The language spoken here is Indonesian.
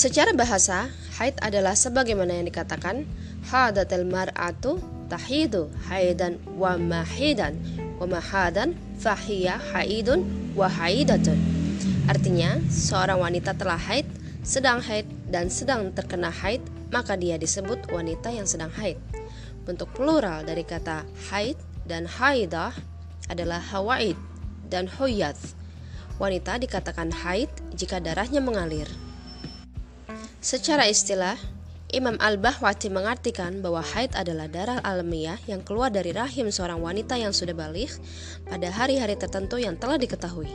Secara bahasa, haid adalah sebagaimana yang dikatakan hadatil mar'atu tahidu haidan wa mahidan wa mahadan haidun wa haidatun. Artinya, seorang wanita telah haid, sedang haid dan sedang terkena haid, maka dia disebut wanita yang sedang haid. Bentuk plural dari kata haid dan haidah adalah hawaid dan huyat. Wanita dikatakan haid jika darahnya mengalir. Secara istilah, Imam Al-Bahwati mengartikan bahwa haid adalah darah alamiah yang keluar dari rahim seorang wanita yang sudah balik pada hari-hari tertentu yang telah diketahui.